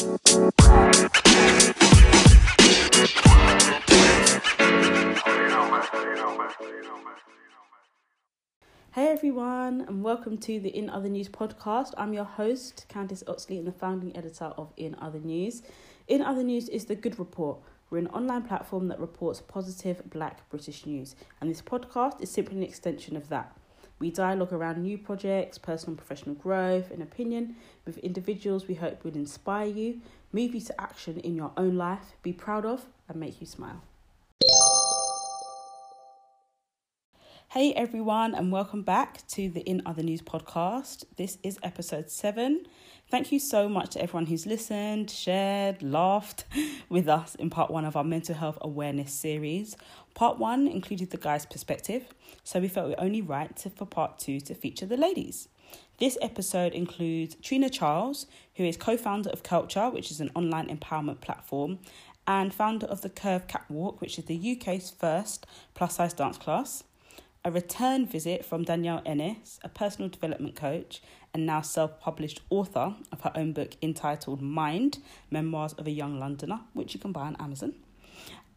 Hey everyone, and welcome to the In Other News podcast. I'm your host, Candice Oxley, and the founding editor of In Other News. In Other News is the Good Report. We're an online platform that reports positive black British news, and this podcast is simply an extension of that. We dialogue around new projects, personal and professional growth, and opinion with individuals we hope will inspire you, move you to action in your own life, be proud of, and make you smile. Hey everyone, and welcome back to the In Other News podcast. This is episode seven. Thank you so much to everyone who's listened, shared, laughed with us in part one of our mental health awareness series. Part one included the guy's perspective, so we felt it only right to, for part two to feature the ladies. This episode includes Trina Charles, who is co founder of Culture, which is an online empowerment platform, and founder of the Curve Catwalk, which is the UK's first plus size dance class a return visit from Danielle Ennis, a personal development coach and now self published author of her own book entitled Mind Memoirs of a Young Londoner, which you can buy on Amazon.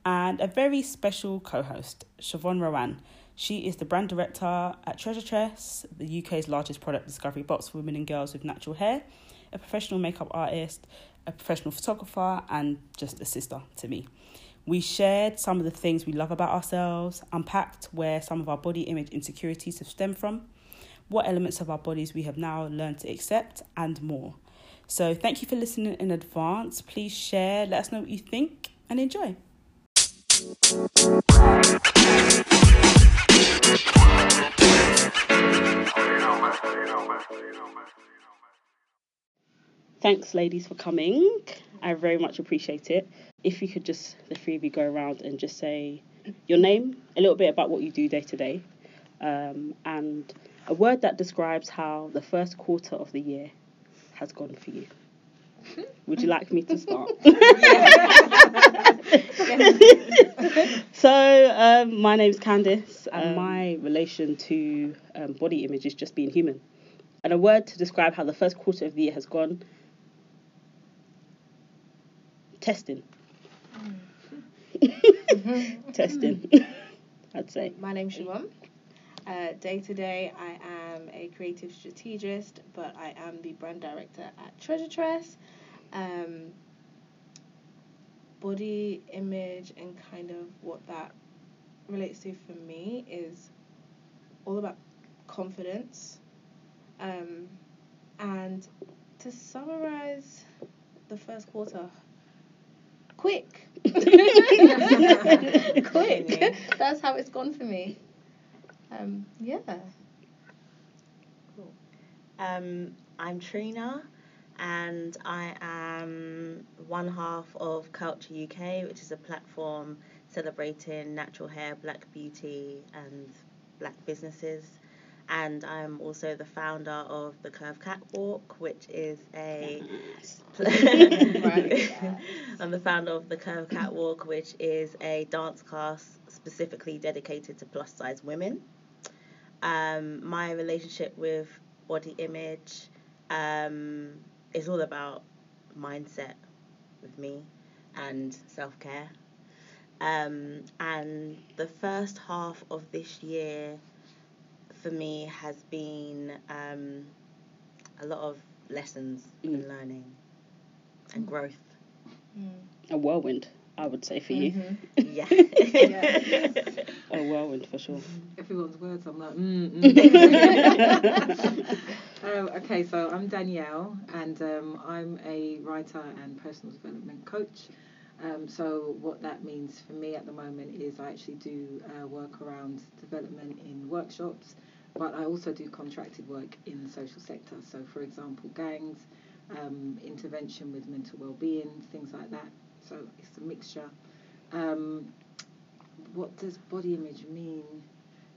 And a very special co host, Siobhan Rowan. She is the brand director at Treasure Tress, the UK's largest product discovery box for women and girls with natural hair, a professional makeup artist, a professional photographer, and just a sister to me. We shared some of the things we love about ourselves, unpacked where some of our body image insecurities have stemmed from, what elements of our bodies we have now learned to accept, and more. So, thank you for listening in advance. Please share, let us know what you think, and enjoy. Thanks, ladies, for coming. I very much appreciate it. If you could just, the three of you, go around and just say your name, a little bit about what you do day to day, um, and a word that describes how the first quarter of the year has gone for you. Would you like me to start? so, um, my name's Candice, and Um, my relation to um, body image is just being human. And a word to describe how the first quarter of the year has gone testing. testing, I'd say. My name's Siobhan. Uh, day to day, I am a creative strategist, but I am the brand director at Treasure Tress. Um, body image and kind of what that relates to for me is all about confidence. Um, and to summarize the first quarter, quick. quick. That's how it's gone for me. Um, yeah. Um, I'm Trina, and I am one half of Culture UK, which is a platform celebrating natural hair, black beauty, and black businesses. And I'm also the founder of the Curve Catwalk, which is a. Right. I'm the founder of the Curve Catwalk, which is a dance class specifically dedicated to plus size women. Um, my relationship with body image um, is all about mindset with me and self care. Um, and the first half of this year for me has been um, a lot of lessons and Mm. learning and growth. A whirlwind, I would say for you. Mhm. Yeah. A whirlwind for sure. everyone's words. I'm like, mm, mm. um, okay, so I'm Danielle, and um, I'm a writer and personal development coach. Um, so what that means for me at the moment is I actually do uh, work around development in workshops, but I also do contracted work in the social sector. So, for example, gangs, um, intervention with mental well-being, things like that. So it's a mixture. Um, what does body image mean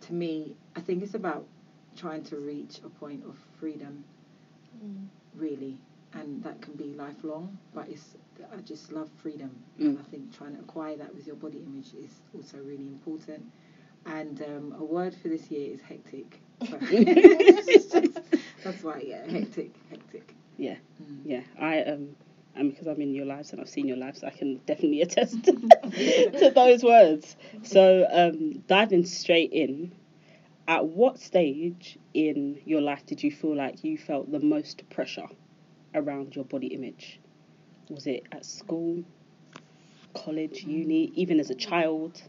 to me? I think it's about trying to reach a point of freedom, Mm. really, and that can be lifelong. But it's I just love freedom, and Mm. I think trying to acquire that with your body image is also really important. And um, a word for this year is hectic. So- That's why, yeah, hectic, hectic. Yeah. Mm. Yeah, I um, and because I'm in your lives and I've seen your lives, I can definitely attest to those words. So, um, diving straight in, at what stage in your life did you feel like you felt the most pressure around your body image? Was it at school, college, uni, even as a child?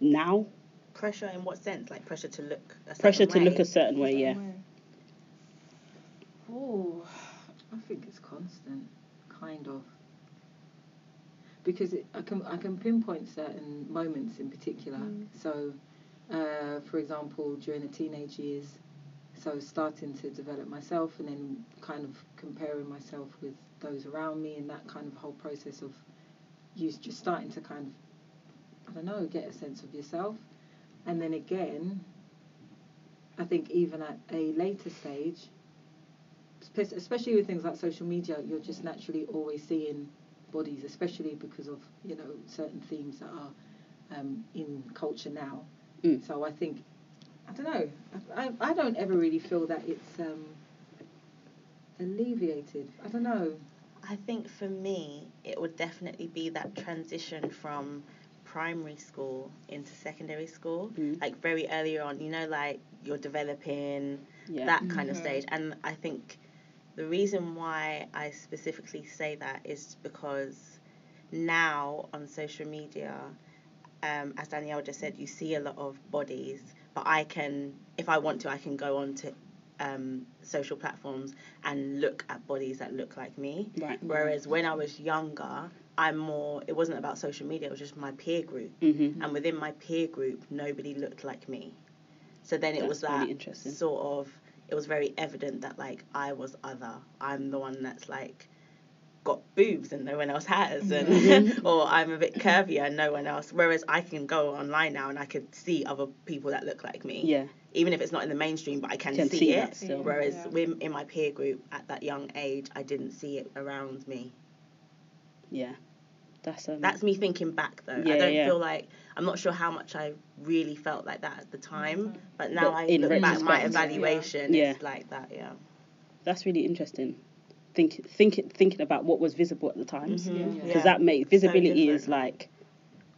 Now? Pressure in what sense? Like pressure to look a certain Pressure to way? look a certain way, yeah. Oh, I think it's constant, kind of. Because it, I can I can pinpoint certain moments in particular. Mm. So, uh, for example, during the teenage years, so starting to develop myself and then kind of comparing myself with those around me and that kind of whole process of you just starting to kind of I don't know get a sense of yourself, and then again. I think even at a later stage, especially with things like social media, you're just naturally always seeing bodies, especially because of you know certain themes that are um, in culture now. Mm. So I think I don't know. I, I, I don't ever really feel that it's um, alleviated. I don't know. I think for me, it would definitely be that transition from primary school into secondary school. Mm. Like very early on, you know, like you're developing, Yeah. that kind of Mhm. stage. And I think the reason why I specifically say that is because now on social media, um, as Danielle just said, you see a lot of bodies, but I can, if I want to, I can go on to um, social platforms and look at bodies that look like me. Right. Whereas when I was younger, I'm more, it wasn't about social media, it was just my peer group. Mm-hmm. And within my peer group, nobody looked like me. So then it was That's really that interesting. sort of, it was very evident that like I was other. I'm the one that's like got boobs and no one else has, and Mhm. or I'm a bit curvier and no one else. Whereas I can go online now and I could see other people that look like me, Yeah. even if it's not in the mainstream, but I can, Can see, see it. still. Whereas Yeah. when in my peer group at that young age, I didn't see it around me. Yeah. That's um. That's me thinking back though. Yeah, I don't yeah. feel like I'm not sure how much I really felt like that at the time, but now But I in look back my evaluation yeah. it's like that, yeah. that's really interesting. Think, thinking, thinking about what was visible at the time, because Mhm. Yeah. Yeah. that makes visibility is like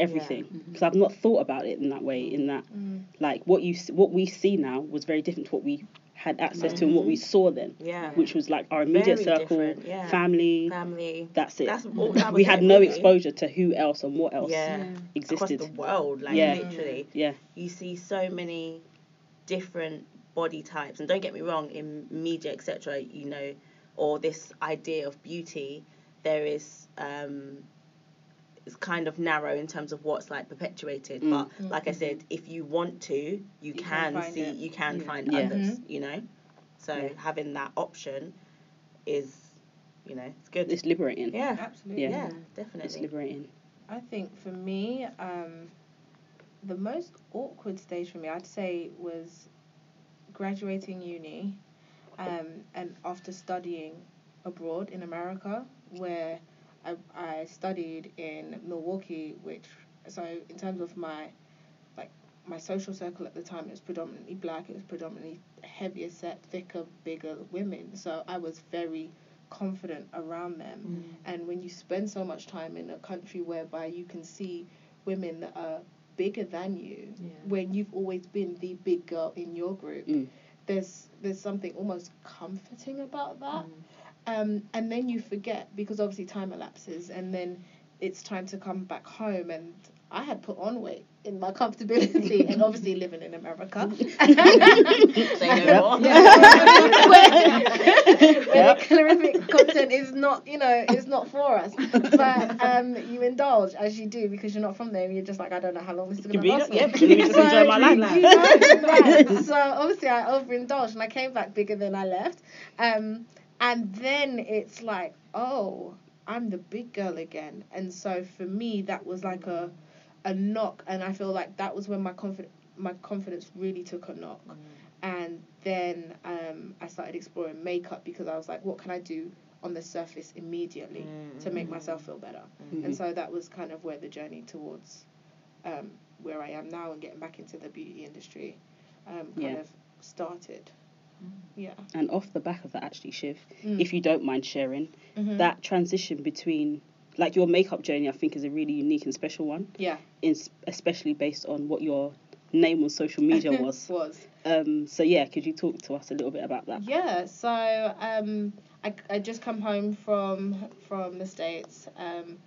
everything. Mhm. Because I've not thought about it in that way. In that, Mm. like what you, s- what we see now was very different to what we had access to and what we saw then, Yeah. which was like our immediate Very circle, yeah. family. Family. That's it. That's all that we had it, no really. exposure to who else and what else Yeah. Yeah. existed. Across the world, like Yeah. literally. Yeah. You see so many different body types and don't get me wrong, in media, etc., you know, or this idea of beauty, there is um it's kind of narrow in terms of what's like perpetuated. Mm. But like I said, if you want to, you, You can, can see it. you can Yeah. find Yeah. others, you know? So Yeah. having that option is, you know, it's good. It's liberating. yeah. Absolutely. Yeah. Yeah, It's liberating. I think for me, um, the most awkward stage for me, I'd say, was graduating uni, um, and after studying abroad in America, where I, I studied in Milwaukee, which so in terms of my like my social circle at the time, it was predominantly black. It was predominantly heavier set, thicker, bigger women. So I was very confident around them. And when you spend so much time in a country whereby you can see women that are bigger than you, Yeah. when you've always been the big girl in your group, Mm. there's there's something almost comforting about that. Mm. Um, and then you forget because obviously time elapses, and then it's time to come back home. And I had put on weight in my comfortability, and obviously living in America. Say no more. where, where the calorific content is not, you know, is not for us. But um, you indulge as you do because you're not from there. and You're just like, I don't know how long this is going to Convenient, last. for. yeah, let me just enjoy my So, life. you know, right. So obviously I overindulged and I came back bigger than I left. Um, and then it's like, oh, I'm the big girl again. And so for me, that was like a a knock, and I feel like that was when my confidence my confidence really took a knock. And then um, I started exploring makeup because I was like, what can I do on the surface immediately to make myself feel better? Mhm. And so that was kind of where the journey towards um, where I am now and getting back into the beauty industry um, kind Yeah. of started. Yeah. And off the back of that, actually, Shiv, Mm. if you don't mind sharing, Mhm. that transition between, like your makeup journey, I think is a really unique and special one, Yeah. in, especially based on what your name on social media was. was. um, so yeah, could you talk to us a little bit about that? Yeah, so um, I I just come home from from the states. Um,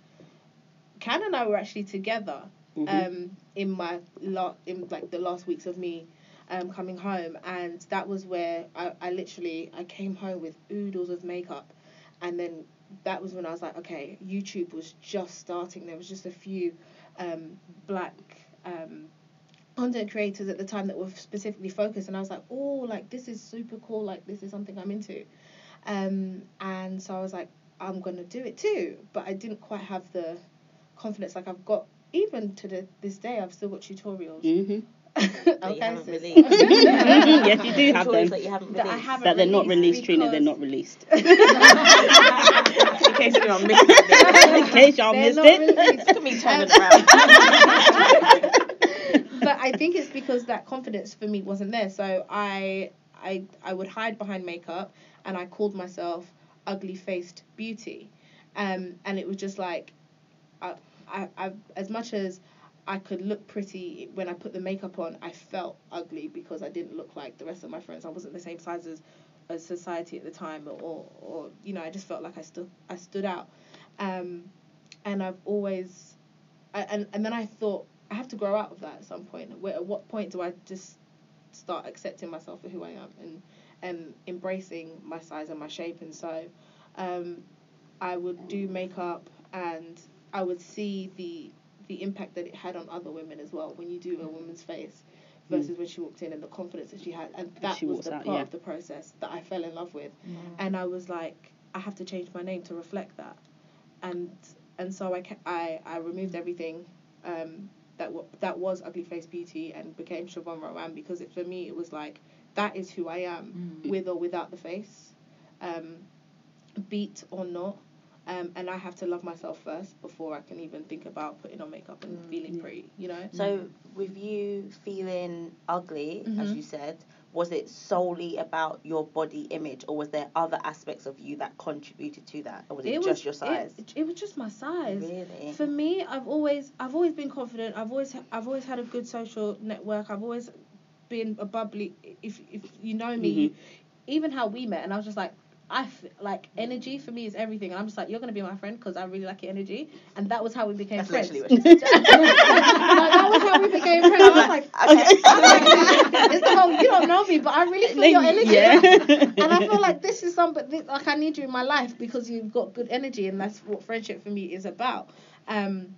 Can and I were actually together Mhm. um, in my lot in like the last weeks of me um, coming home, and that was where I, I literally I came home with oodles of makeup, and then that was when I was like, okay, YouTube was just starting. There was just a few um, black um, content creators at the time that were specifically focused, and I was like, oh, like this is super cool. Like this is something I'm into, um, and so I was like, I'm gonna do it too. But I didn't quite have the confidence. Like I've got even to the, this day, I've still got tutorials. hmm you okay, haven't sis. released. yes, you do have Tutorials them. that you haven't That I released. haven't That they're not released released, Trina. They're not released. In case anyone missed it. In case y'all missed it. Look at me turning around. but I think it's because that confidence for me wasn't there. So I I I would hide behind makeup and I called myself ugly faced beauty. Um and it was just like I, I, I as much as I could look pretty when I put the makeup on, I felt ugly because I didn't look like the rest of my friends. I wasn't the same size as, as society at the time or, or, you know, I just felt like I stood I stood out. Um and I've always I, and and then I thought I have to grow out of that at some point. Where at what point do I just start accepting myself for who I am and and embracing my size and my shape? And so, um, I would do makeup and I would see the the impact that it had on other women as well when you do a woman's face versus when she walked in and the confidence that she had and that she was the out, part yeah. of the process that I fell in love with. And I was like I have to change my name to reflect that. And and so I ca- I, I removed everything um, that w- that was ugly face beauty and became Siobhan Rowan because it, for me it was like that is who I am Mm. with or without the face. Um, beat or not um, and I have to love myself first before I can even think about putting on makeup and Mm. feeling Yeah. pretty you know So, with you feeling ugly, as Mhm. you said, was it solely about your body image, or was there other aspects of you that contributed to that, or was it, just your size? It, it was just my size. Really? For me, I've always I've always been confident. I've always I've always had a good social network. I've always been a bubbly. If if you know me, Mhm. even how we met, and I was just like. I f- like energy for me is everything, and I'm just like you're gonna be my friend because I really like your energy, and that was how we became That's friends. literally what she said. Like, that was how we became friends. I was like, okay. I'm like, it's the whole you don't know me, but I really feel your energy. Yeah. and I feel like this is somebody like I need you in my life because you've got good energy, and that's what friendship for me is about. Um,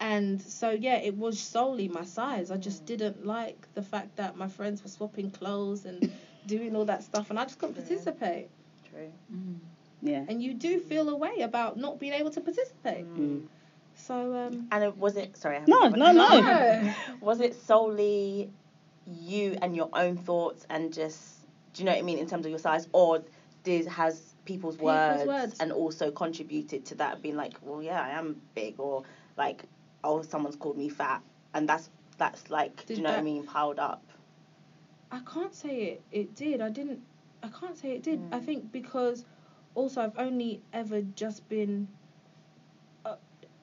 and so yeah, it was solely my size. I just didn't like the fact that my friends were swapping clothes and doing all that stuff, and I just couldn't Yeah. participate. True. Mm. yeah. And you do feel a way about not being able to participate. Mm. So um, And it, was it? Sorry. No, no, no. no. Was it solely you and your own thoughts and just do you know what I mean in terms of your size, or did has people's, People's words, words. and also contributed to that being like, well, yeah, I am big, or like, oh, someone's called me fat, and that's that's like, do you know what I mean, piled up. I can't say it. It did. I didn't. I can't say it did. I Mm. think because also I've only ever just been, uh,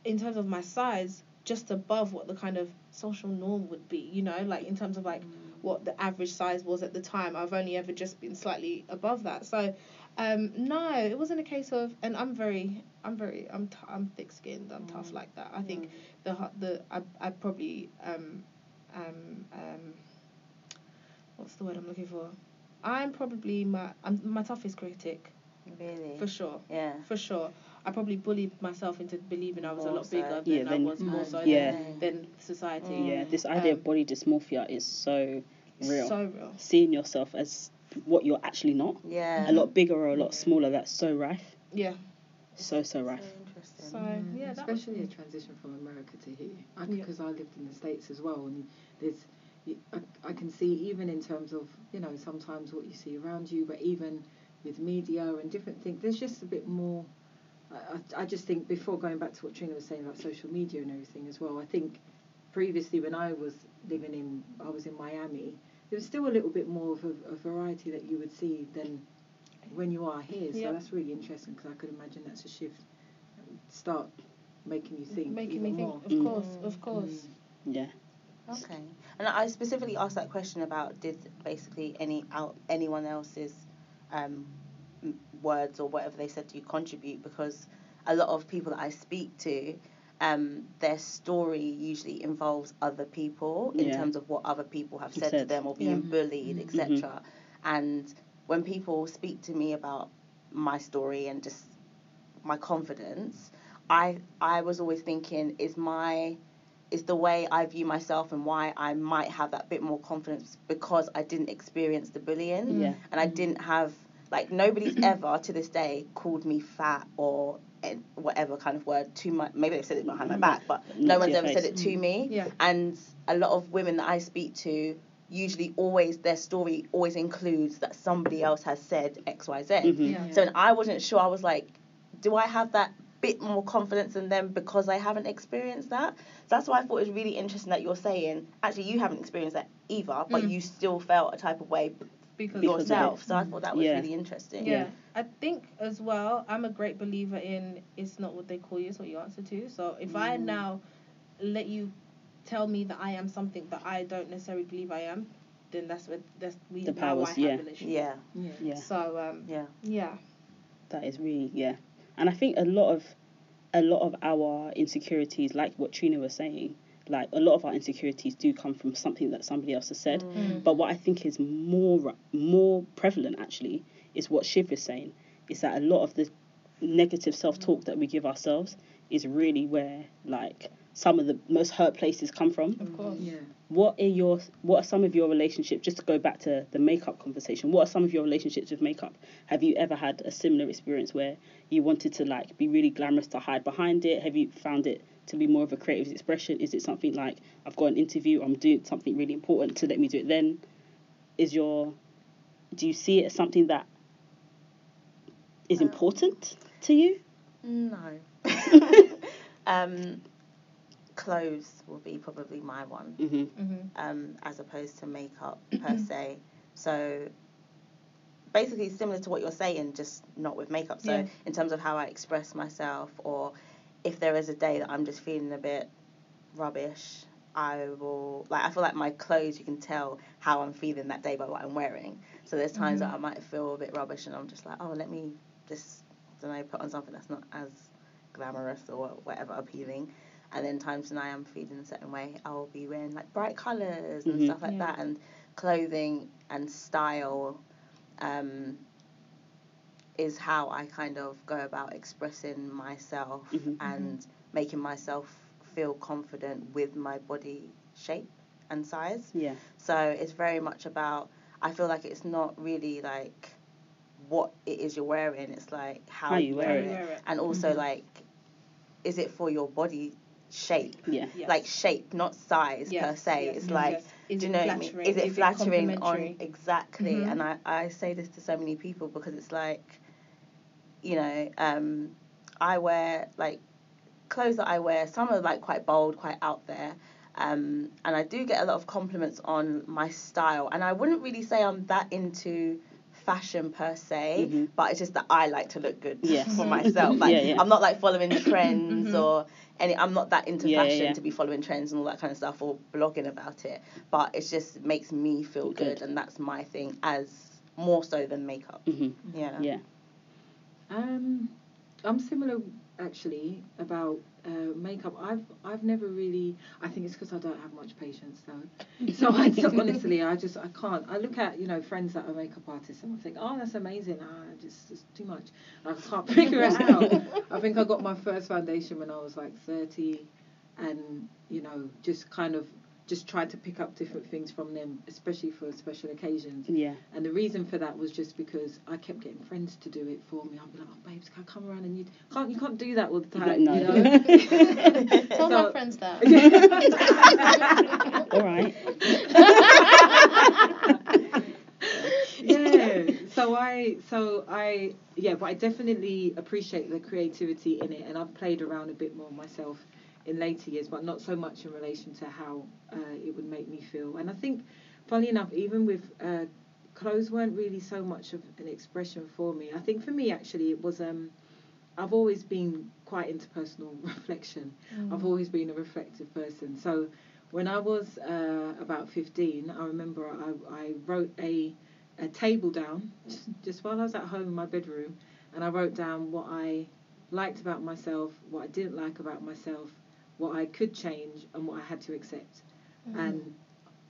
in terms of my size, just above what the kind of social norm would be. You know, like in terms of like what the average size was at the time. I've only ever just been slightly above that. So, um, no, it wasn't a case of. And I'm very, I'm very, I'm, t- I'm thick skinned. I'm tough like that. I think the the I I probably um um um what's the word I'm looking for? I'm probably my I'm my toughest critic Really. for sure. yeah. For sure. I probably bullied myself into believing I was a lot so. bigger than Yeah, I was more so Yeah. than, than society. Mm. Yeah, this idea Um, of body dysmorphia is so real. So real. Seeing yourself as what you're actually not, Yeah. a lot bigger or a lot smaller, that's so rife. Yeah. So, so rife. So Mm, yeah, that was especially a transition from America to here, Yeah. because I lived in the states as well, and there's, y- I, I can see even in terms of you know sometimes what you see around you, but even with media and different things, there's just a bit more. I, I I just think before going back to what Trina was saying about social media and everything as well, I think previously when I was living in, I was in Miami, there was still a little bit more of a, a variety that you would see than when you are here. So Yep. that's really interesting because I could imagine that's a shift that would start making you think Making me even think, more. of Mm. course, of course. Yeah. Okay. And I specifically asked that question about did basically any out anyone else's um, words or whatever they said to you contribute because a lot of people that I speak to, um, their story usually involves other people in Yeah. terms of what other people have said, to them or being Yeah. bullied, etc. And when people speak to me about my story and just my confidence, I I was always thinking, is my is the way I view myself and why I might have that bit more confidence because I didn't experience the bullying Yeah. and I didn't have like nobody's ever to this day called me fat or eh, whatever kind of word to my maybe they've said it behind my back but Not no one's your ever said it to me Yeah. and a lot of women that I speak to usually always their story always includes that somebody else has said XYZ Mhm. Yeah. so when I wasn't sure, I was like, do I have that bit more confidence in them because I haven't experienced that? So that's why I thought it was really interesting that you're saying, actually, you haven't experienced that either, but Mm. you still felt a type of way Because Because of yourself. it. So I thought that was Yeah. really interesting. Yeah. I think as well, I'm a great believer in it's not what they call you, it's what you answer to. So if I Mm. now let you tell me that I am something that I don't necessarily believe I am, then that's what that's we The now powers, I have yeah. an issue. Yeah, Yeah. Yeah. So um yeah. yeah. That is really yeah, and I think a lot of a lot of our insecurities, like what Trina was saying, like a lot of our insecurities do come from something that somebody else has said. Mm. But what I think is more more prevalent actually is what Shiv is saying. Is that a lot of the negative self talk that we give ourselves is really where like some of the most hurt places come from. Of course. Yeah. What are your what are some of your relationships? Just to go back to the makeup conversation, what are some of your relationships with makeup? Have you ever had a similar experience where you wanted to like be really glamorous to hide behind it? Have you found it to be more of a creative expression? Is it something like I've got an interview, I'm doing something really important, to let me do it then? Is your do you see it as something that is Um, important to you? No. um, clothes will be probably my one. hmm Mm-hmm. um, as opposed to makeup per se. So basically similar to what you're saying, just not with makeup. So Yeah. in terms of how I express myself, or if there is a day that I'm just feeling a bit rubbish, I will like I feel like my clothes you can tell how I'm feeling that day by what I'm wearing. So there's times that I might feel a bit rubbish and I'm just like, oh let me just I don't know, put on something that's not as glamorous or whatever appealing. And then times when I am feeling a certain way, I will be wearing like bright colours and Mhm. stuff like Yeah. that, and clothing and style um, is how I kind of go about expressing myself Mhm. and making myself feel confident with my body shape and size. Yeah. So it's very much about. I feel like it's not really like what it is you're wearing. It's like how, How you you wear, wear it, it. And also Mhm. like, is it for your body shape? Yeah. Yes. Like shape, not size Yes, per se. yes, it's like yes. Is do you know what I mean? flattering? Is it flattering on complimentary? exactly? Mhm. And I, I say this to so many people because it's like, you know, um, I wear like clothes that I wear. Some are like quite bold, quite out there, um, and I do get a lot of compliments on my style. And I wouldn't really say I'm that into fashion per se, Mhm. but it's just that I like to look good Yes. for myself. Like Yeah, yeah. I'm not like following trends Mhm. or any. I'm not that into Yeah, yeah, fashion yeah. to be following trends and all that kind of stuff or blogging about it. But it just makes me feel good, Good. and that's my thing as more so than makeup. hmm Yeah. Yeah. Um, I'm similar actually about uh, makeup. I've I've never really. I think it's because I don't have much patience though. So I so honestly, I just I can't. I look at you know friends that are makeup artists and I think, oh, that's amazing. Ah, just it's too much. I can't figure it out. I think I got my first foundation when I was like 30, and you know just kind of just tried to pick up different things from them, especially for special occasions. Yeah. And the reason for that was just because I kept getting friends to do it for me. I'd be like, "Oh, babes, can I come around and you can't you can't do that all the time, No. you know." Tell my friends that. All right. yeah. So I, so I, yeah, but I definitely appreciate the creativity in it, and I've played around a bit more myself in later years, but not so much in relation to how uh, it would make me feel. And I think funny enough, even with uh, clothes weren't really so much of an expression for me. I think for me actually it was um, I've always been quite into personal reflection. I've always been a reflective person. So when I was uh, about 15, I remember I, I wrote a, a table down just, just while I was at home in my bedroom, and I wrote down what I liked about myself, what I didn't like about myself, what I could change, and what I had to accept. And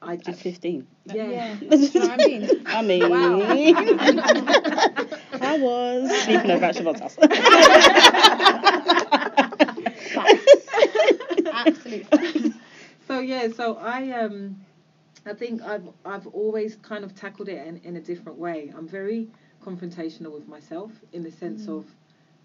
I At just 15. yeah. Do you know what I mean? I mean, I was sleeping over at Siobhan's house. Absolute facts. So yeah, so I um I think I've I've always kind of tackled it in, in a different way. I'm very confrontational with myself in the sense of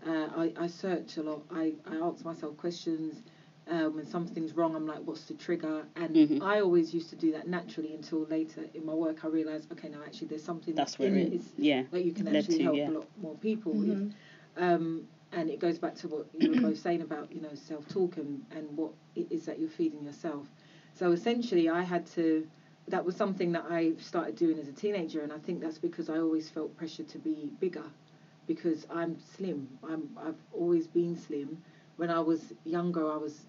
uh, I, I search a lot. I, I ask myself questions. Um, when something's wrong, I'm like, what's the trigger? And Mhm. I always used to do that naturally until later in my work I realised, okay, no, actually there's something That's where in it it is Yeah. that you can led actually to, help yeah. a lot more people with. Mhm. Um, and it goes back to what you were both saying about you know self talk and, and what it is that you're feeding yourself. So essentially, I had to. That was something that I started doing as a teenager, and I think that's because I always felt pressure to be bigger, because I'm slim. I'm I've always been slim. When I was younger, I was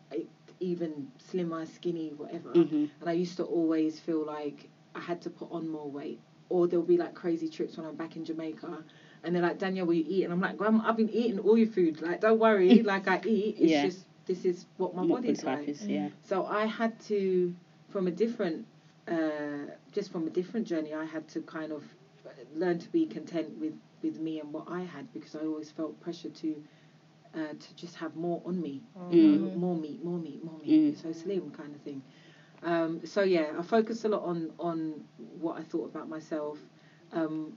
even slimmer, skinny, whatever. Mhm. And I used to always feel like I had to put on more weight. Or there'll be like crazy trips when I'm back in Jamaica. And they're like, Danielle, will you eat? And I'm like, Grandma, I've been eating all your food. Like, don't worry. like, I eat. It's Yeah. just, this is what my What body's like. is, yeah. So I had to, from a different, uh, just from a different journey, I had to kind of learn to be content with, with me and what I had because I always felt pressure to, uh, to just have more on me. You know, Mm. more meat, more meat, more meat. Mm. So slim kind of thing. Um, so yeah, I focused a lot on on what I thought about myself. Um,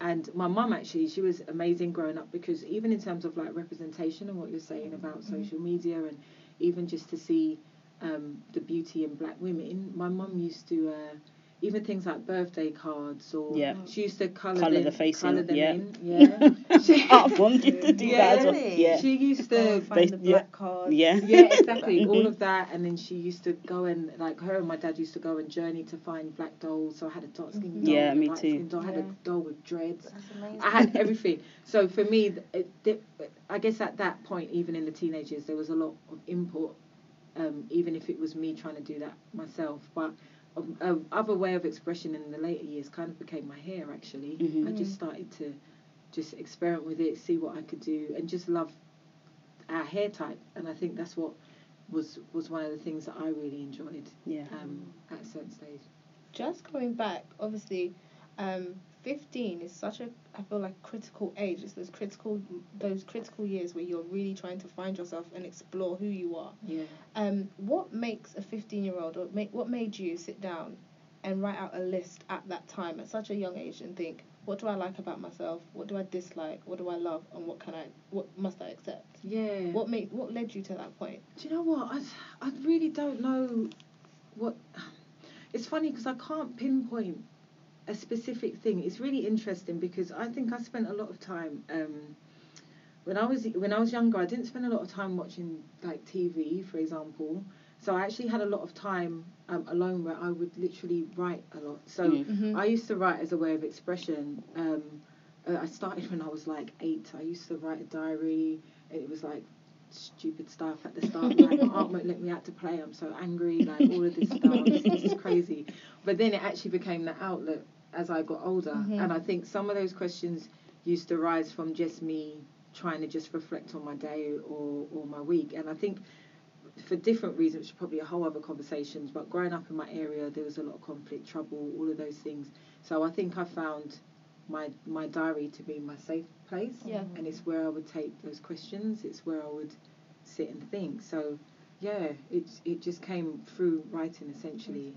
and my mum actually, she was amazing growing up because even in terms of like representation and what you're saying about social media and even just to see um, the beauty in black women, my mum used to uh, even things like birthday cards or Yeah. she used to colour, Colour them, the face colour in, them yeah. in. Yeah. she, Apart from to do that as well. Yeah. she used to and find They- the yeah. black card. Yeah. yeah, exactly. All of that, and then she used to go and like her and my dad used to go and journey to find black dolls. So I had a dark skin Mhm. doll, Yeah, me too. Doll. I had Yeah. a doll with dreads. That's amazing. I had everything. So for me, it, it, I guess at that point, even in the teenagers, there was a lot of input, um, even if it was me trying to do that myself. But a other way of expression in the later years kind of became my hair. Actually, Mhm. I just started to just experiment with it, see what I could do, and just love our hair type. And I think that's what was was one of the things that I really enjoyed Yeah. um, at a certain stage. Just going back, obviously, um, 15 is such a, I feel like, critical age. It's those critical, those critical years where you're really trying to find yourself and explore who you are. Yeah. Um, what makes a 15 year old, or make, what made you sit down and write out a list at that time, at such a young age, and think, what do I like about myself? What do I dislike? What do I love? And what can I, what must I accept? Yeah. What made, what led you to that point? Do you know what? I, I really don't know what. It's funny because I can't pinpoint a specific thing. It's really interesting because I think I spent a lot of time. Um, when I was when I was younger, I didn't spend a lot of time watching like TV, for example. So I actually had a lot of time um, alone where I would literally write a lot. So Mm. Mm-hmm. I used to write as a way of expression. Um, uh, I started when I was like eight. I used to write a diary. It was like stupid stuff at the start. Like my aunt won't let me out to play. I'm so angry. Like all of this stuff. This, this is crazy. But then it actually became the outlet as I got older. Mhm. And I think some of those questions used to rise from just me trying to just reflect on my day or, or my week. And I think for different reasons, which is probably a whole other conversations, but growing up in my area, there was a lot of conflict, trouble, all of those things. So I think I found my my diary to be my safe place, Yeah. and it's where I would take those questions. It's where I would sit and think. So yeah, it it just came through writing essentially.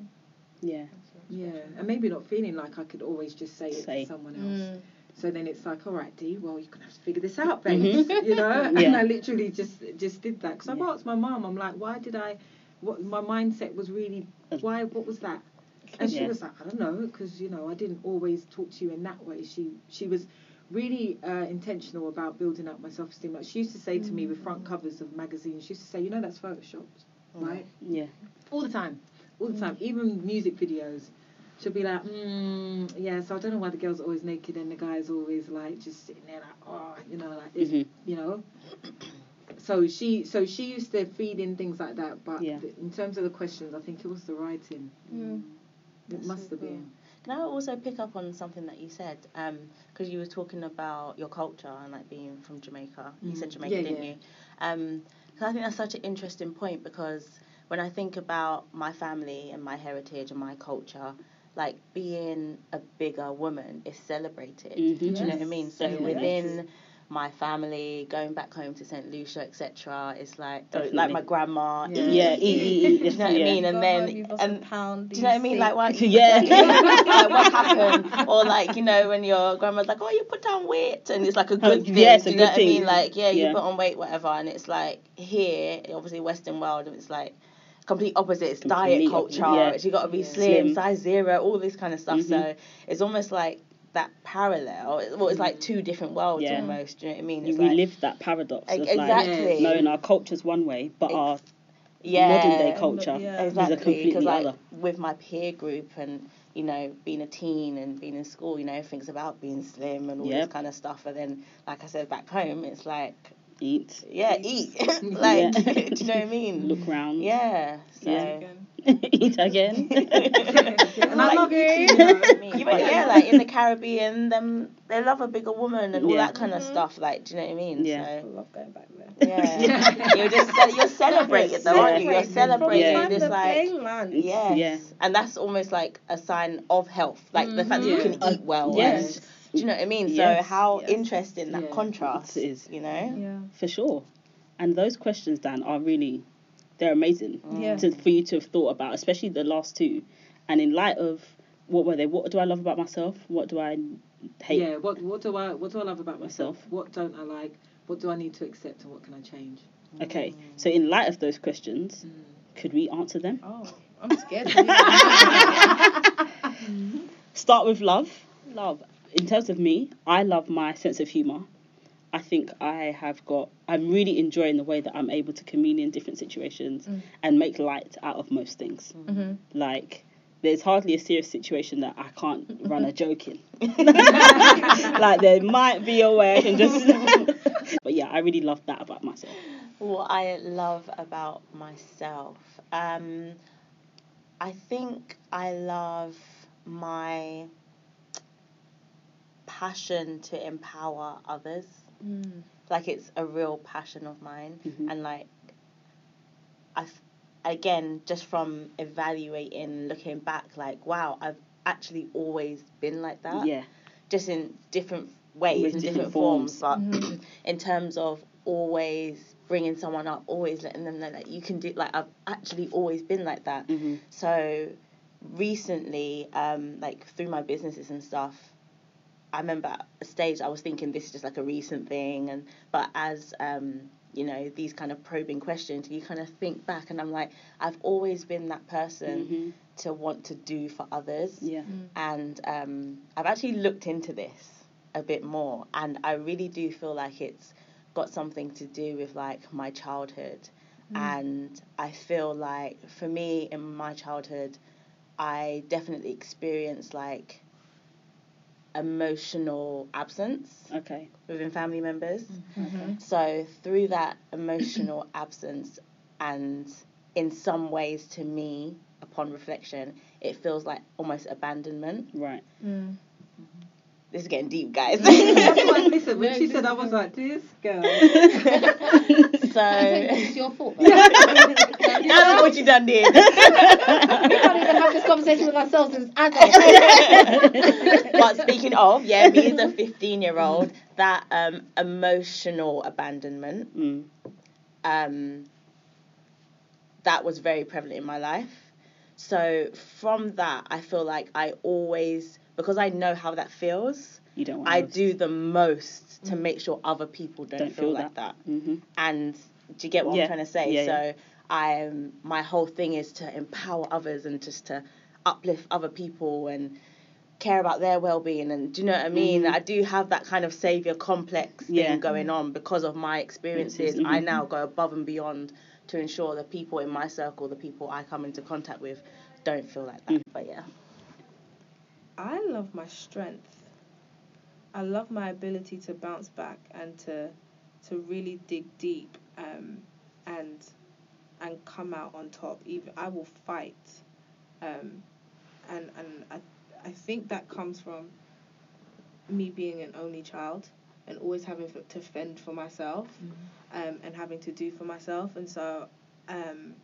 Yeah. Yeah, and maybe not feeling like I could always just say it to someone else. Mm. So then it's like, all right, Dee, well, you're gonna have to figure this out, babes. You know, and I literally just just did that because I've asked my mom, I'm like, why did I? What my mindset was really why? What was that? And she Yeah. was like, I don't know, because you know, I didn't always talk to you in that way. She she was really uh, intentional about building up my self-esteem. Like she used to say to me with front covers of magazines, she used to say, you know, that's photoshopped, right? Yeah. all the time, all the time. Even music videos, she'll be like, mm, yeah. So I don't know why the girl's are always naked and the guy's always like just sitting there like, oh, you know, like this, Mhm. you know. So she, so she used to feed in things like that, but Yeah. th- in terms of the questions, I think it was the writing. Mm. It That's must so have cool. been. Can I also pick up on something that you said? Because you were talking about your culture and like being from Jamaica. You said Mm. Jamaica, Yeah, didn't yeah. you? Um, 'cause I think that's such an interesting point because when I think about my family and my heritage and my culture, like being a bigger woman is celebrated. Mhm. Do you know what I mean? So Definitely. within my family, going back home to St. Lucia, etc., it's like Definitely. like my grandma. Yeah. eat, Yeah, eat, eat, eat. Do you know what I mean? And then home, you've lost a and pound, do you know what I mean? Like, why? Yeah. like, what happened? Or like, you know, when your grandma's like, oh, you put on weight, and it's like a good Oh, thing. yeah, it's a do you know good what I mean? Like, yeah, you put on weight, whatever, and it's like here, obviously Western world, it's like complete opposite. It's diet culture. opposite, yeah. It's you got to be Yeah. slim, Slim. size zero, all this kind of stuff. Mhm. So it's almost like that parallel. Well, it's like two different worlds Yeah. almost. Do you know what I mean? You It's like, relive that paradox of Ex- like exactly. knowing our culture's one way, but Ex- our yeah, modern day culture yeah. is a completely because like other. with my peer group and you know being a teen and being in school, you know things about being slim and all Yep. this kind of stuff. And then, like I said, back home, it's like Eat, yeah, eat, like Yeah. do you know what I mean? look round, Yeah, so. Yeah. Again. eat again. And I Like, love it. you know I mean? But yeah, like in the Caribbean, them they love a bigger woman and all Yeah. that kind of Mhm. stuff. Like, do you know what I mean? Yeah. I love going back there. yeah, Yeah. you're just ce- you're celebrated though, aren't you? You're celebrating Yeah. From this like. Yes. Yeah. And that's almost like a sign of health. Like the fact that you can eat well. yes. And- do you know what I mean? So how Yes. interesting that Yeah. contrast It is. you know? Yeah. for sure. And those questions, Dan, are really they're amazing mm. Yeah. to, for you to have thought about, especially the last two. And in light of what were they? What do I love about myself? What do I hate? Yeah. What What do I What do I love about myself? Myself. What don't I like? What do I need to accept? And what can I change? Mm. Okay, so in light of those questions, mm. could we answer them? Oh, I'm scared. Start with love. Love. In terms of me, I love my sense of humor. I think I have got. I'm really enjoying the way that I'm able to comedian in different situations Mm. and make light out of most things. hmm Like, there's hardly a serious situation that I can't run a joke in. like, there might be a way I can just. but yeah, I really love that about myself. What I love about myself. Um I think I love my passion to empower others. Mm. Like it's a real passion of mine. Mhm. and like I f- again just from evaluating looking back like wow I've actually always been like that Yeah. just in different ways With in different different, forms, forms. but in terms of always bringing someone up always letting them know that you can do like I've actually always been like that hmm so recently, um, like through my businesses and stuff, I remember at a stage I was thinking this is just like a recent thing, and but as um, you know these kind of probing questions, you kind of think back, and I'm like, I've always been that person hmm to want to do for others, Yeah. and um, I've actually looked into this a bit more, and I really do feel like it's got something to do with like my childhood, and I feel like for me in my childhood, I definitely experienced like emotional absence Okay. within family members. Mm-hmm. So through that emotional absence, and in some ways to me, upon reflection, it feels like almost abandonment. Right. Mm. This is getting deep, guys. That's what, listen, when No, she said, I was like, this girl. so, it's your fault. though. and what you done did. we can't even have this conversation with ourselves as adults. but speaking of, yeah, me as a 15 year old, that um, emotional abandonment, Mm. um, that was very prevalent in my life. So from that, I feel like I always, because I know how that feels, You don't want I do the most to make sure other people don't, Don't feel, feel like that. hmm And do you get what Yeah. I'm trying to say? Yeah, so yeah. I'm my whole thing is to empower others and just to uplift other people and care about their well-being and do you know what I mean? Mhm. I do have that kind of savior complex thing Yeah. going on because of my experiences. Mhm. I now go above and beyond to ensure the people in my circle, the people I come into contact with, don't feel like that. Mm. But yeah. I love my strength. I love my ability to bounce back and to to really dig deep um, and and come out on top. Even I will fight, um, and and I I think that comes from me being an only child and always having to fend for myself um, and having to do for myself. And so um,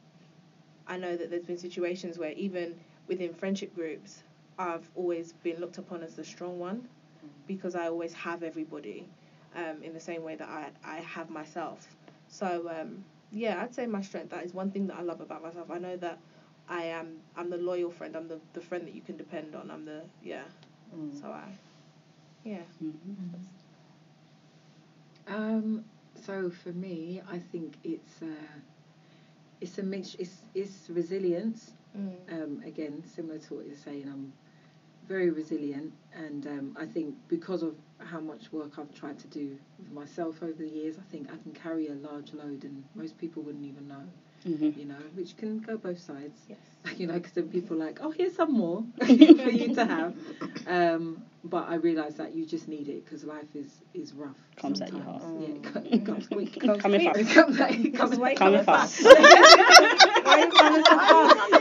I know that there's been situations where even within friendship groups, I've always been looked upon as the strong one because I always have everybody um, in the same way that I, I have myself. So um, yeah, I'd say my strength. That is one thing that I love about myself. I know that I am I'm the loyal friend. I'm the, the friend that you can depend on. I'm the yeah. Mm. So I yeah. Mhm. Um, so for me, I think it's uh, it's a mix. It's it's resilience. Mm. Um, again, similar to what you're saying, I'm very resilient, and um, I think because of how much work I've tried to do with myself over the years, I think I can carry a large load, and most people wouldn't even know. Mhm. You know, which can go both sides. Yes. you know, because then people are like, oh, here's some more for you to have. Um, but I realise that you just need it because life is, is rough. Comes at you sometimes. hard. Yeah, it comes quick. Comes Coming quick. fast. It comes, it comes, Why Coming coming fast. Coming fast?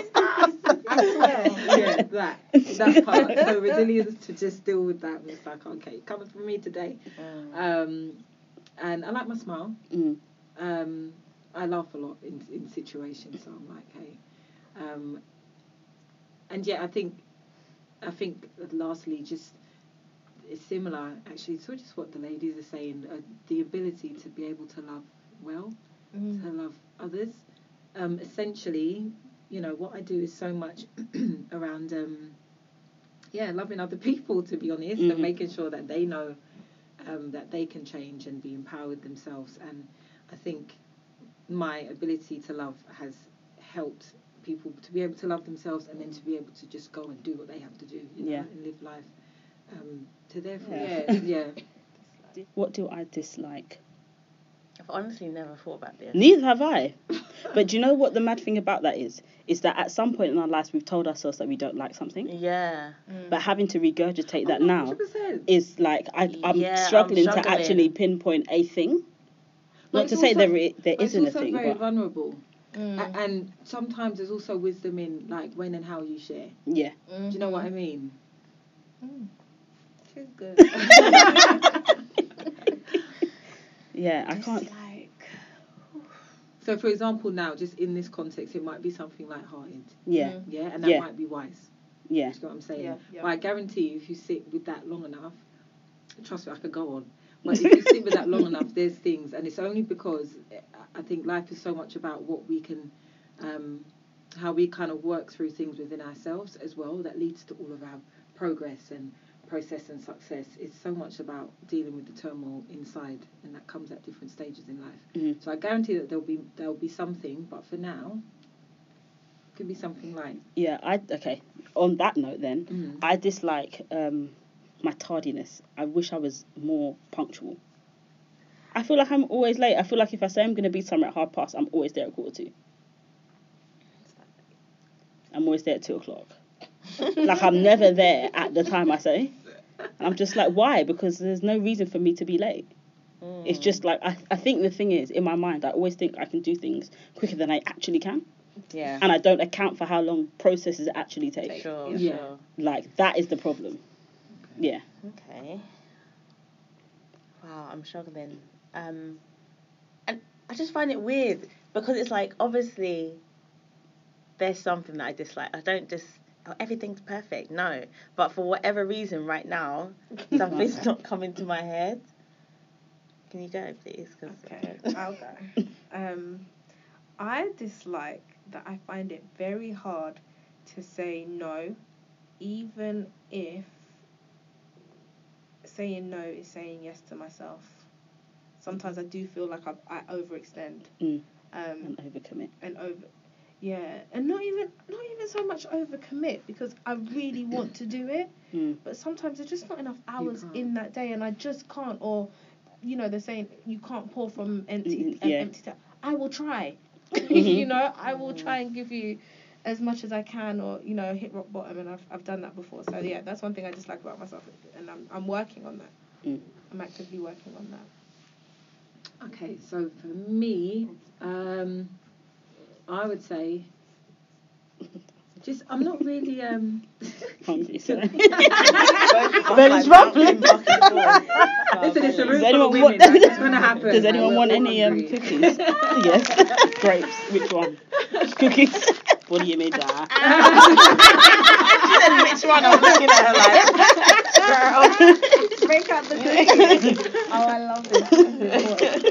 Yeah, that that part. So resilience to just deal with that. It's like, okay, coming from me today. Mm. Um, and I like my smile. Mm. Um, I laugh a lot in in situations, so I'm like, hey. Um, and yeah, I think, I think lastly, just it's similar actually to just what the ladies are saying. Uh, the ability to be able to love well, Mm. to love others. Um, essentially, you know, what I do is so much around, um, yeah, loving other people. To be honest, Mhm. and making sure that they know um, that they can change and be empowered themselves. And I think my ability to love has helped people to be able to love themselves and then to be able to just go and do what they have to do, you know, Yeah. and live life um, to their full. Yeah. Yeah, yeah. What do I dislike? I've honestly never thought about this. Neither have I. But do you know what the mad thing about that is? Is that at some point in our lives we've told ourselves that we don't like something, Yeah. Mm. but having to regurgitate that Oh, now 100%. is like I, I'm Yeah, I'm struggling to actually pinpoint a thing. But Not it's to say also- there i- there But it's isn't a also thing, very but vulnerable. Mm. A- and sometimes there's also wisdom in like when and how you share. yeah. Do you know what I mean? Mm. Feels good. Yeah, I can't. Like, So, for example, now just in this context, it might be something light-hearted, Yeah, Mm. yeah, and that Yeah. might be wise. yeah. You know what I'm saying? Yeah, yeah. But I guarantee you, if you sit with that long enough, trust me, I could go on. But if you sit with that long enough, there's things, and it's only because I think life is so much about what we can, um, how we kind of work through things within ourselves as well that leads to all of our progress and process and success. It's so much about dealing with the turmoil inside, and that comes at different stages in life. Mhm. So I guarantee that there'll be there'll be something, but for now, could be something like. Yeah, I okay. On that note, then Mm. I dislike um, my tardiness. I wish I was more punctual. I feel like I'm always late. I feel like if I say I'm going to be somewhere at half past, I'm always there at quarter to. I'm always there at two o'clock. Like I'm never there at the time I say. And I'm just like, why? Because there's no reason for me to be late. It's just like I, I think the thing is in my mind I always think I can do things quicker than I actually can, Yeah. and I don't account for how long processes actually take. Sure, Yeah. sure. Like that is the problem. Yeah. Okay. Wow, I'm struggling. Um, and I just find it weird because it's like obviously there's something that I dislike. I don't just oh, everything's perfect. No, but for whatever reason, right now something's not coming to my head. Can you go, please? 'Cause- Okay, I'll go. Um, I dislike that I find it very hard to say no, even if saying no is saying yes to myself. Sometimes I do feel like I, I overextend. Mm. Um, And overcommit. and over yeah and not even not even so much overcommit because i really want to do it Mm. but sometimes there's just not enough hours in that day and i just can't or you know they're saying you can't pour from empty Mm, an yeah. empty tap i will try Mhm. you know i will try and give you as much as I can, or you know, hit rock bottom, and I've I've done that before. So yeah, that's one thing I dislike about myself, and I'm I'm working on that. Mm. I'm actively working on that. Okay, so for me, um, I would say, just I'm not really um. Hungry, so. Both Belly's like rumbling. bouncing back and forth. Listen, it's a Oh, room Does full anyone of women. want- That's what's gonna happen. Does anyone want any um, cookies? yes. Grapes. Which one? Cookies. Body image. ah. She said which one? I'm looking at her like, girl. Break out the cookies. oh, I love this.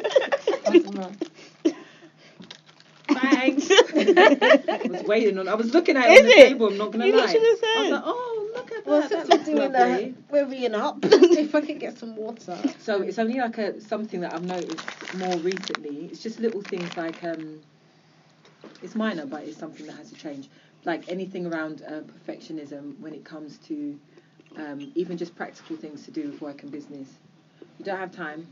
Thanks. I was waiting on. I was looking at it on the it? table. I'm not gonna You lie. lot should have I was like, oh, look at Well, that. since that we're doing looks lovely. that, we're reading up. if I could get some water. So it's only like a something that I've noticed more recently. It's just little things like um, it's minor, but it's something that has to change. Like anything around uh, perfectionism when it comes to um, even just practical things to do with work and business. You don't have time,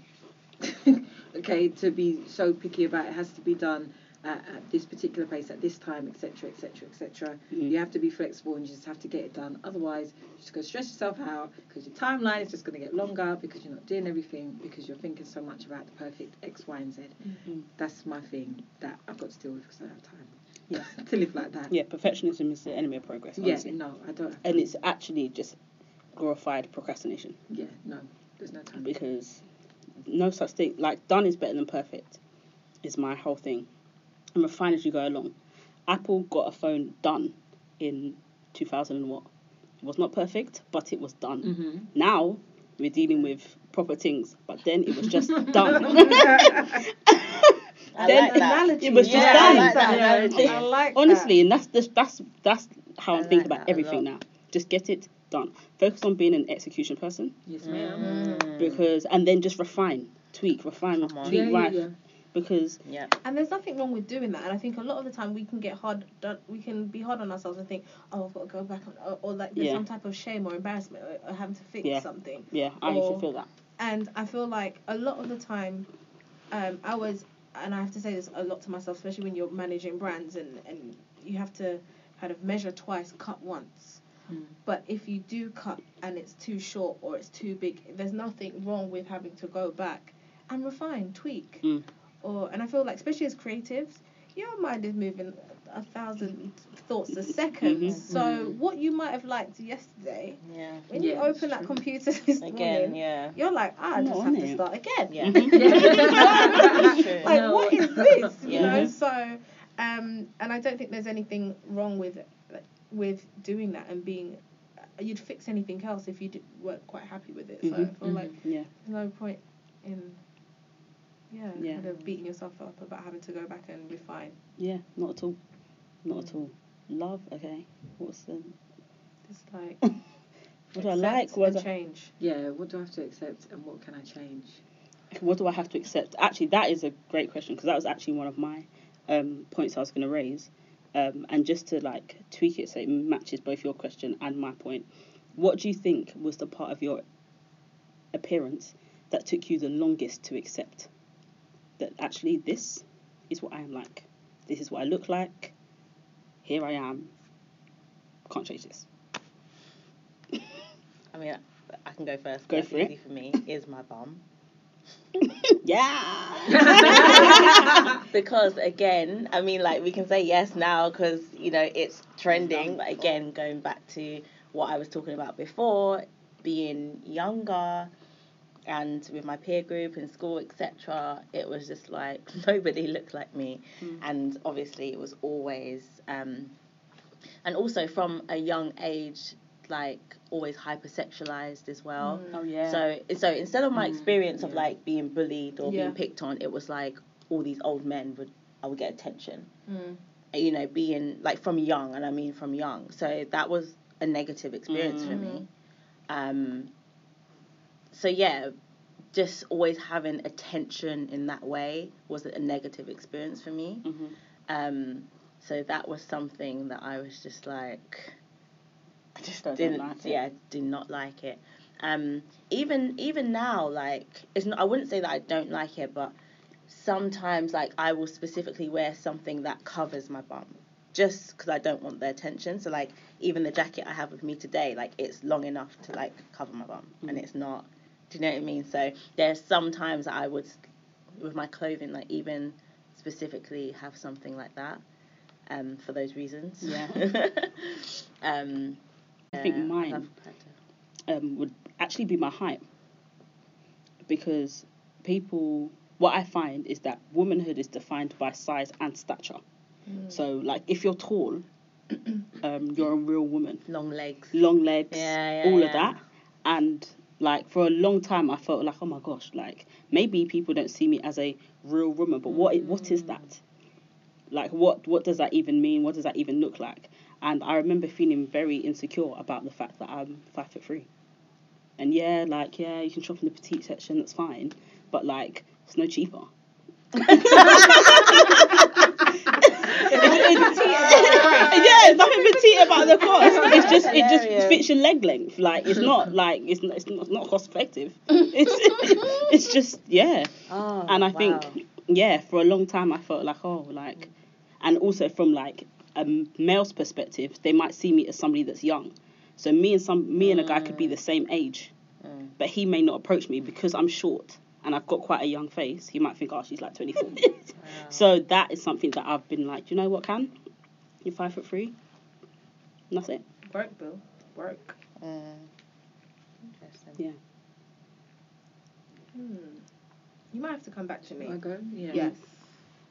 okay, to be so picky about it. has to be done at, at this particular place at this time, etc., etc., etc. You have to be flexible and you just have to get it done. Otherwise, you're just going to stress yourself out because your timeline is just going to get longer because you're not doing everything because you're thinking so much about the perfect X, Y, and Z. Mhm. That's my thing that I've got to deal with because I don't have time Yeah. to live like that. Yeah, perfectionism is the enemy of progress. Yeah, Honestly. no, I don't. And it's actually just glorified procrastination yeah, no, there's no time. because no such thing. Like done is better than perfect. Is my whole thing. And refine as you go along. Apple got a phone done in 2000 and what? It was not perfect, but it was done. Mm-hmm. Now we're dealing with proper things, but then it was just done. I Then like that. analogy. it was Yeah, just I like that analogy. I like Honestly, and that's the, that's that's how I I'm thinking about everything now. Just get it done. Focus on being an execution person Yes, ma'am. Mm. because, and then just refine, tweak, refine, tweak, Yeah, yeah, right? yeah. Because Yeah. And there's nothing wrong with doing that. And I think a lot of the time we can get hard, done- we can be hard on ourselves and think, oh, I've got to go back, on, or, or like there's Yeah. some type of shame or embarrassment or, or having to fix Yeah. something. yeah, I used to feel that. And I feel like a lot of the time, um, I was, and I have to say this a lot to myself, especially when you're managing brands and, and you have to kind of measure twice, cut once. Mm. But if you do cut and it's too short or it's too big, there's nothing wrong with having to go back and refine, tweak. Mm. Or and I feel like especially as creatives, your mind is moving a thousand thoughts a 2nd Mhm. So Mhm. what you might have liked yesterday, Yeah. when Yeah, you open that true. computer this Again, morning, yeah. you're like, I I'm just not have on to start again. Yeah. Like No. what is this? You Yeah. know, so um, and I don't think there's anything wrong with like, with doing that and being. You'd fix anything else if you did, weren't quite happy with it. So I Mhm, feel like Yeah, there's no point in yeah, Yeah. kind of beating yourself up about having to go back and refine. yeah, not at all, not at all. Love, okay. What's the It's like what do I like? What and do I, change. Yeah, what do I have to accept and what can I change? what do I have to accept? Actually, that is a great question because that was actually one of my um, points I was going to raise. Um, and just to like tweak it so it matches both your question and my point, what do you think was the part of your appearance that took you the longest to accept? That actually this is what I am like. This is what I look like. Here I am. Can't change this. I mean, I, can go first. Go for it. for me. Is my bum. yeah. because again, I mean, like we can say yes now because you know it's trending. But again, going back to what I was talking about before, being younger and with my peer group in school, etc., it was just like nobody looked like me, Mm. and obviously it was always, um, and also from a young age, like always hypersexualized as well. Mm. Oh yeah. So so instead of my Mm, experience of yeah. like being bullied or Yeah. being picked on, it was like all these old men would I would get attention. Mm. You know, being like from young, and I mean from young. So that was a negative experience for me. Um. So yeah, just always having attention in that way was a negative experience for me. Mhm. Um. So that was something that I was just like. I just Don't didn't. like it. yeah, did not like it. Um, even even now, like it's not. I wouldn't say that I don't like it, but sometimes like I will specifically wear something that covers my bum. just because I don't want their attention. So like even the jacket I have with me today, like it's long enough to like cover my bum, and Mm. it's not. Do you know what I mean? So there's sometimes I would, with my clothing, like even specifically have something like that, um, for those reasons. Yeah. um, I think yeah, mine- um, would actually be my height because people what i find is that womanhood is defined by size and stature so like if you're tall um, you're a real woman long legs. long legs Yeah, yeah, all yeah. of that and like for a long time i felt like oh my gosh like maybe people don't see me as a real woman but what what is mm. that? Like what what does that even mean? What does that even look like? And i remember feeling very insecure about the fact that i'm five foot three. And yeah like yeah you can shop in the petite section that's fine but like it's no cheaper yeah, it's nothing petite about the cost. It's just it just Hilarious. fits your leg length. Like it's not like it's not, it's not, it's not cost effective. It's it's just yeah. Oh, And I wow. think yeah, for a long time I felt like oh like, and also from like a male's perspective, they might see me as somebody that's young. So me and some me and a guy could be the same age, Mm. but he may not approach me because I'm short and I've got quite a young face. He might think oh she's like 24. So that is something that I've been like, you know what, Can? You're five foot three. And that's it. Work, Bill. Work. Mm. Interesting. Yeah. Hmm. You might have to come back to me. I go. Yeah. Yes.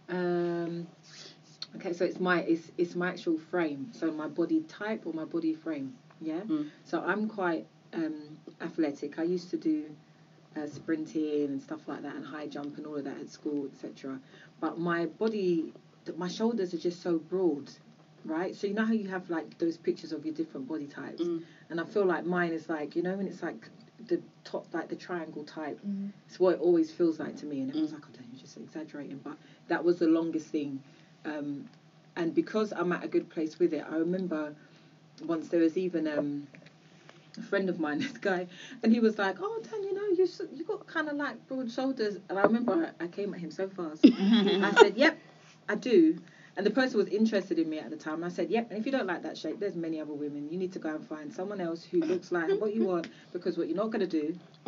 Um. Okay, so it's my it's it's my actual frame. So my body type or my body frame. Yeah. Mm. So I'm quite um, athletic. I used to do uh, sprinting and stuff like that, and high jump and all of that at school, etc. But my body, th- my shoulders are just so broad, right? So you know how you have like those pictures of your different body types, Mm. and I feel like mine is like you know when it's like the top like the triangle type. Mhm. It's what it always feels like to me, and everyone's like, "Oh, damn, you're just exaggerating." But that was the longest thing, um, and because I'm at a good place with it, I remember once there was even um, a friend of mine, this guy, and he was like, "Oh, Dan, you know, you s- you got kind of like broad shoulders," and I remember I, I came at him so fast. I said, "Yep, I do." And the person was interested in me at the time. I said, "Yep." And if you don't like that shape, there's many other women. You need to go and find someone else who looks like what you want, because what you're not gonna do.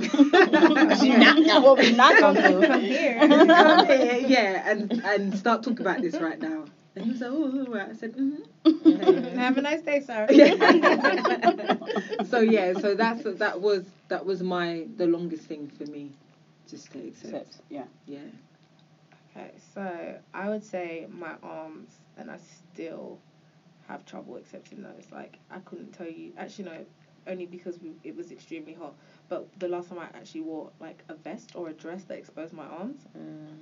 what we not gonna do. Come here. Come here, yeah, and and start talking about this right now. And he was like, "Oh, all right." I said, "Mm-hmm." Have a nice day, sir. so yeah, so that's that was that was my the longest thing for me, just to accept. Except, yeah. Yeah. Okay, so I would say my arms, and I still have trouble accepting those. Like I couldn't tell you. Actually, no, only because we, it was extremely hot. But the last time I actually wore like a vest or a dress that exposed my arms, Mm.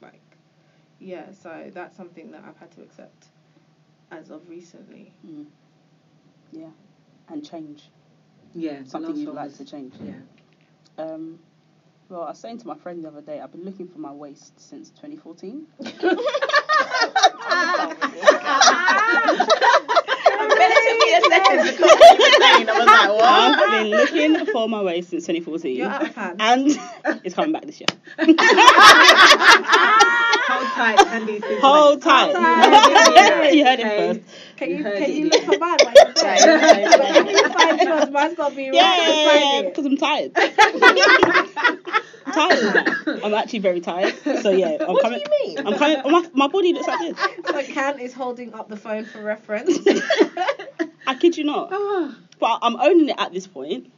like yeah. So that's something that I've had to accept as of recently. Mm. Yeah. And change. Yeah. Something you'd like to change. Yeah. Um, well, I was saying to my friend the other day, I've been looking for my waist since 2014. I was like, what? I've been looking for my waist since 2014. You're out of hand. And it's coming back this year. Hold tight, Candy. Hold mate. tight. tight. you heard it first. Can You you can you look for mine while you're there? Right, right, But if you find yours, mine's got to be right Yeah, because I'm tired. I'm tired. I'm actually very tired. So yeah, I'm What do coming. you mean? I'm coming. My, my body looks like this. So Can is holding up the phone for reference. I kid you not. Ah, But I'm owning it at this point.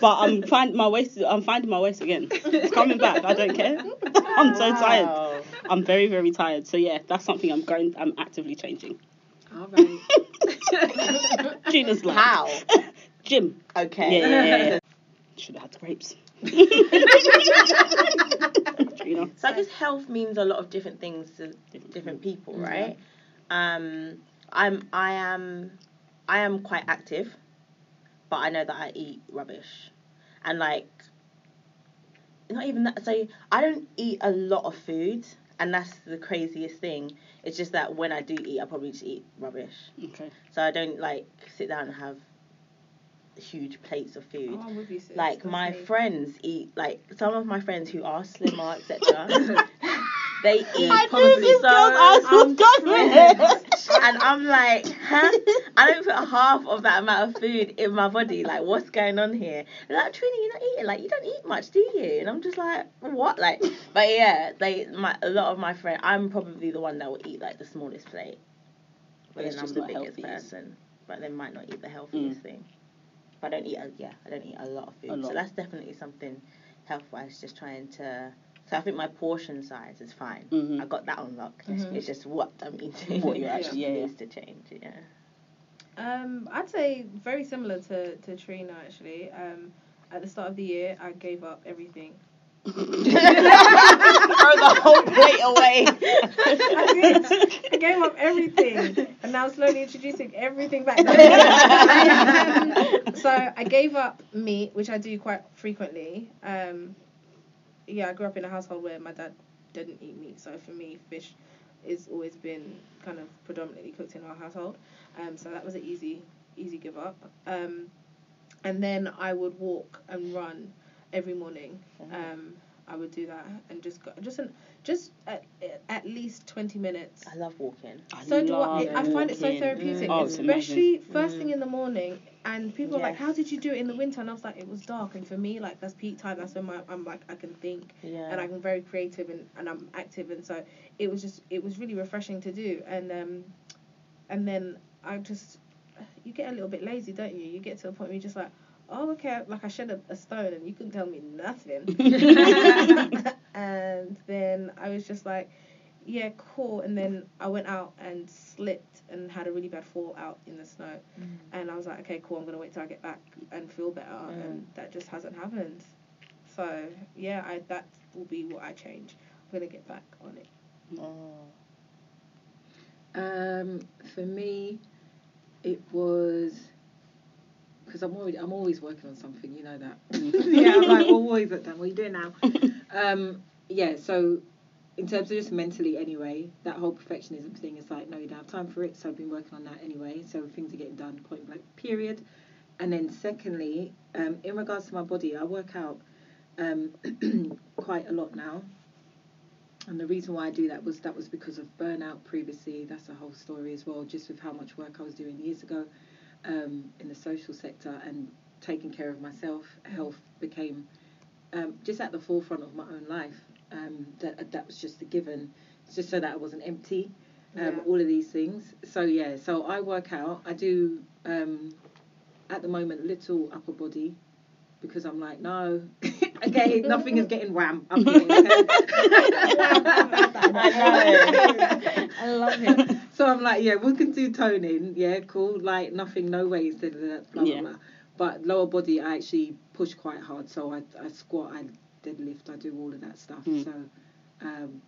But I'm find my waist. I'm finding my waist again. It's coming back. I don't care. I'm so tired. Wow. I'm very very tired. So yeah, that's something I'm going. I'm actively changing. all right. Gina's like How? Gym. Okay. Yeah, yeah, yeah, yeah. Should have had grapes. So I guess health means a lot of different things to different people, Mhm. right? Um, I'm I am I am quite active, but I know that I eat rubbish, and like not even that. So I don't eat a lot of food, and that's the craziest thing. It's just that when I do eat, I probably just eat rubbish. Okay. So I don't like sit down and have huge plates of food. Oh, I'm you, sis. like my me. friends eat like some of my friends who are slimmer etc they eat I knew probably so girl's ass was I'm going. depressed. and and I'm like, huh? I don't put half of that amount of food in my body. Like, what's going on here? They're like, Trini, you're not eating. Like, you don't eat much, do you? And I'm just like, what? Like, but yeah, they, my, a lot of my friends, I'm probably the one that will eat like the smallest plate. But It's then I'm just the biggest healthy. person. But they might not eat the healthiest thing. But I don't eat, a, yeah, I don't eat a lot of food. Lot. So that's definitely something health wise, just trying to. So I think my portion size is fine. Mhm. I got that on lock. Mhm. It's just what I'm eating. What you're actually- yeah, yeah. needs to change. Yeah. Um, I'd say very similar to, to Trina actually. Um, at the start of the year, I gave up everything. Throw the whole plate away. I did. I gave up everything, and now slowly introducing everything back. Um, so I gave up meat, which I do quite frequently. Um, yeah, I grew up in a household where my dad didn't eat meat, so for me, fish has always been kind of predominantly cooked in our household. Um, so that was an easy, easy give up. Um, and then I would walk and run every morning. Um, I would do that and just go, just an, just at, at least twenty minutes. I love walking. So do I. love I find it so walking. therapeutic, Oh, especially amazing. first thing in the morning. And people are like, "How did you do it in the winter?" And I was like, "It was dark." And for me, like that's peak time. That's when my, I'm like I can think Yeah. and I'm very creative and, and I'm active. And so it was just it was really refreshing to do. And um, and then I just you get a little bit lazy, don't you? You get to a point where you're just like, "Oh, okay." Like I shed a, a stone and you couldn't tell me nothing. and then I was just like, yeah, cool. And then I went out and slipped and had a really bad fall out in the snow. And I was like, okay, cool. I'm gonna wait till I get back and feel better. And that just hasn't happened. So yeah, I that will be what I change. I'm gonna get back on it. Oh. Um, for me, it was because I'm already I'm always working on something. You know that. yeah, I'm like always at that. What are you doing now? um, yeah. So, in terms of just mentally, anyway, that whole perfectionism thing is like, no, you don't have time for it. So I've been working on that anyway. So things are getting done. Point blank. Period. And then secondly, um, in regards to my body, I work out um, quite a lot now. And the reason why I do that was that was because of burnout previously. That's a whole story as well, just with how much work I was doing years ago um, in the social sector and taking care of myself. Health became um, just at the forefront of my own life. Um, that that was just a given, It's just so that I wasn't empty. Um, Yeah. All of these things. So yeah, so I work out. I do um, at the moment little upper body because I'm like no. okay, nothing is getting wham up here. okay? I love it. So I'm like, yeah, we can do toning, yeah, cool. Like nothing, no ways, da, da, da, blah blah Yeah. blah. But lower body, I actually push quite hard. So I, I squat, I deadlift, I do all of that stuff. Mm. So, um,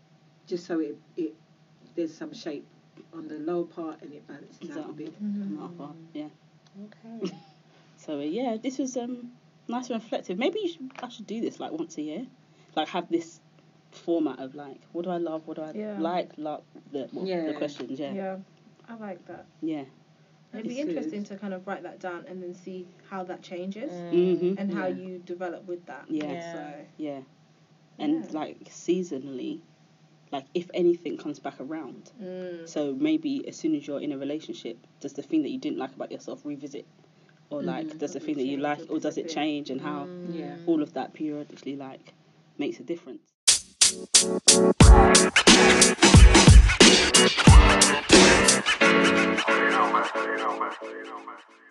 just so it, it there's some shape on the lower part and it balances out a Exactly. bit. Uh-huh, Yeah. Okay. So uh, yeah, this was um nice and reflective. Maybe you should, I should do this like once a year, like have this format of like what do I love, what do I Yeah. like, love the well, Yeah. the questions. Yeah. Yeah, I like that. Yeah. It'd be It's good. interesting to kind of write that down and then see how that changes Mhm. and how Yeah. you develop with that. Yeah. Yeah. So Yeah. And Yeah. like seasonally, like if anything comes back around. mm, So maybe as soon as you're in a relationship, does the thing that you didn't like about yourself revisit? Or like Mhm. does the thing that you like or or does it change and how Yeah. all of that periodically like makes a difference. You know, man. You.